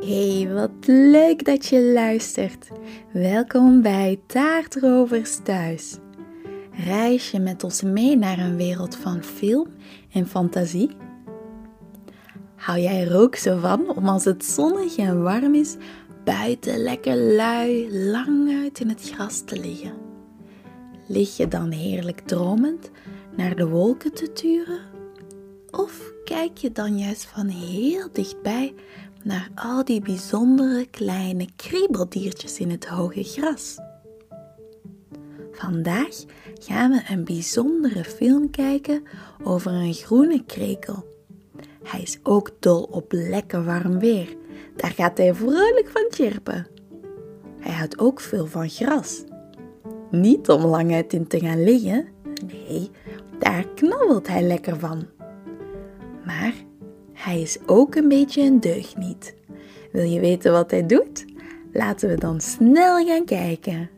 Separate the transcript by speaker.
Speaker 1: Hey, wat leuk dat je luistert. Welkom bij Taartrovers Thuis. Reis je met ons mee naar een wereld van film en fantasie? Hou jij er ook zo van om als het zonnig en warm is, buiten lekker lui, lang uit in het gras te liggen? Lig je dan heerlijk dromend naar de wolken te turen? Of kijk je dan juist van heel dichtbij naar al die bijzondere kleine kriebeldiertjes in het hoge gras? Vandaag gaan we een bijzondere film kijken over een groene krekel. Hij is ook dol op lekker warm weer. Daar gaat hij vrolijk van chirpen. Hij houdt ook veel van gras. Niet om lang uit in te gaan liggen, nee, daar knabbelt hij lekker van. Maar hij is ook een beetje een deugniet. Wil je weten wat hij doet? Laten we dan snel gaan kijken.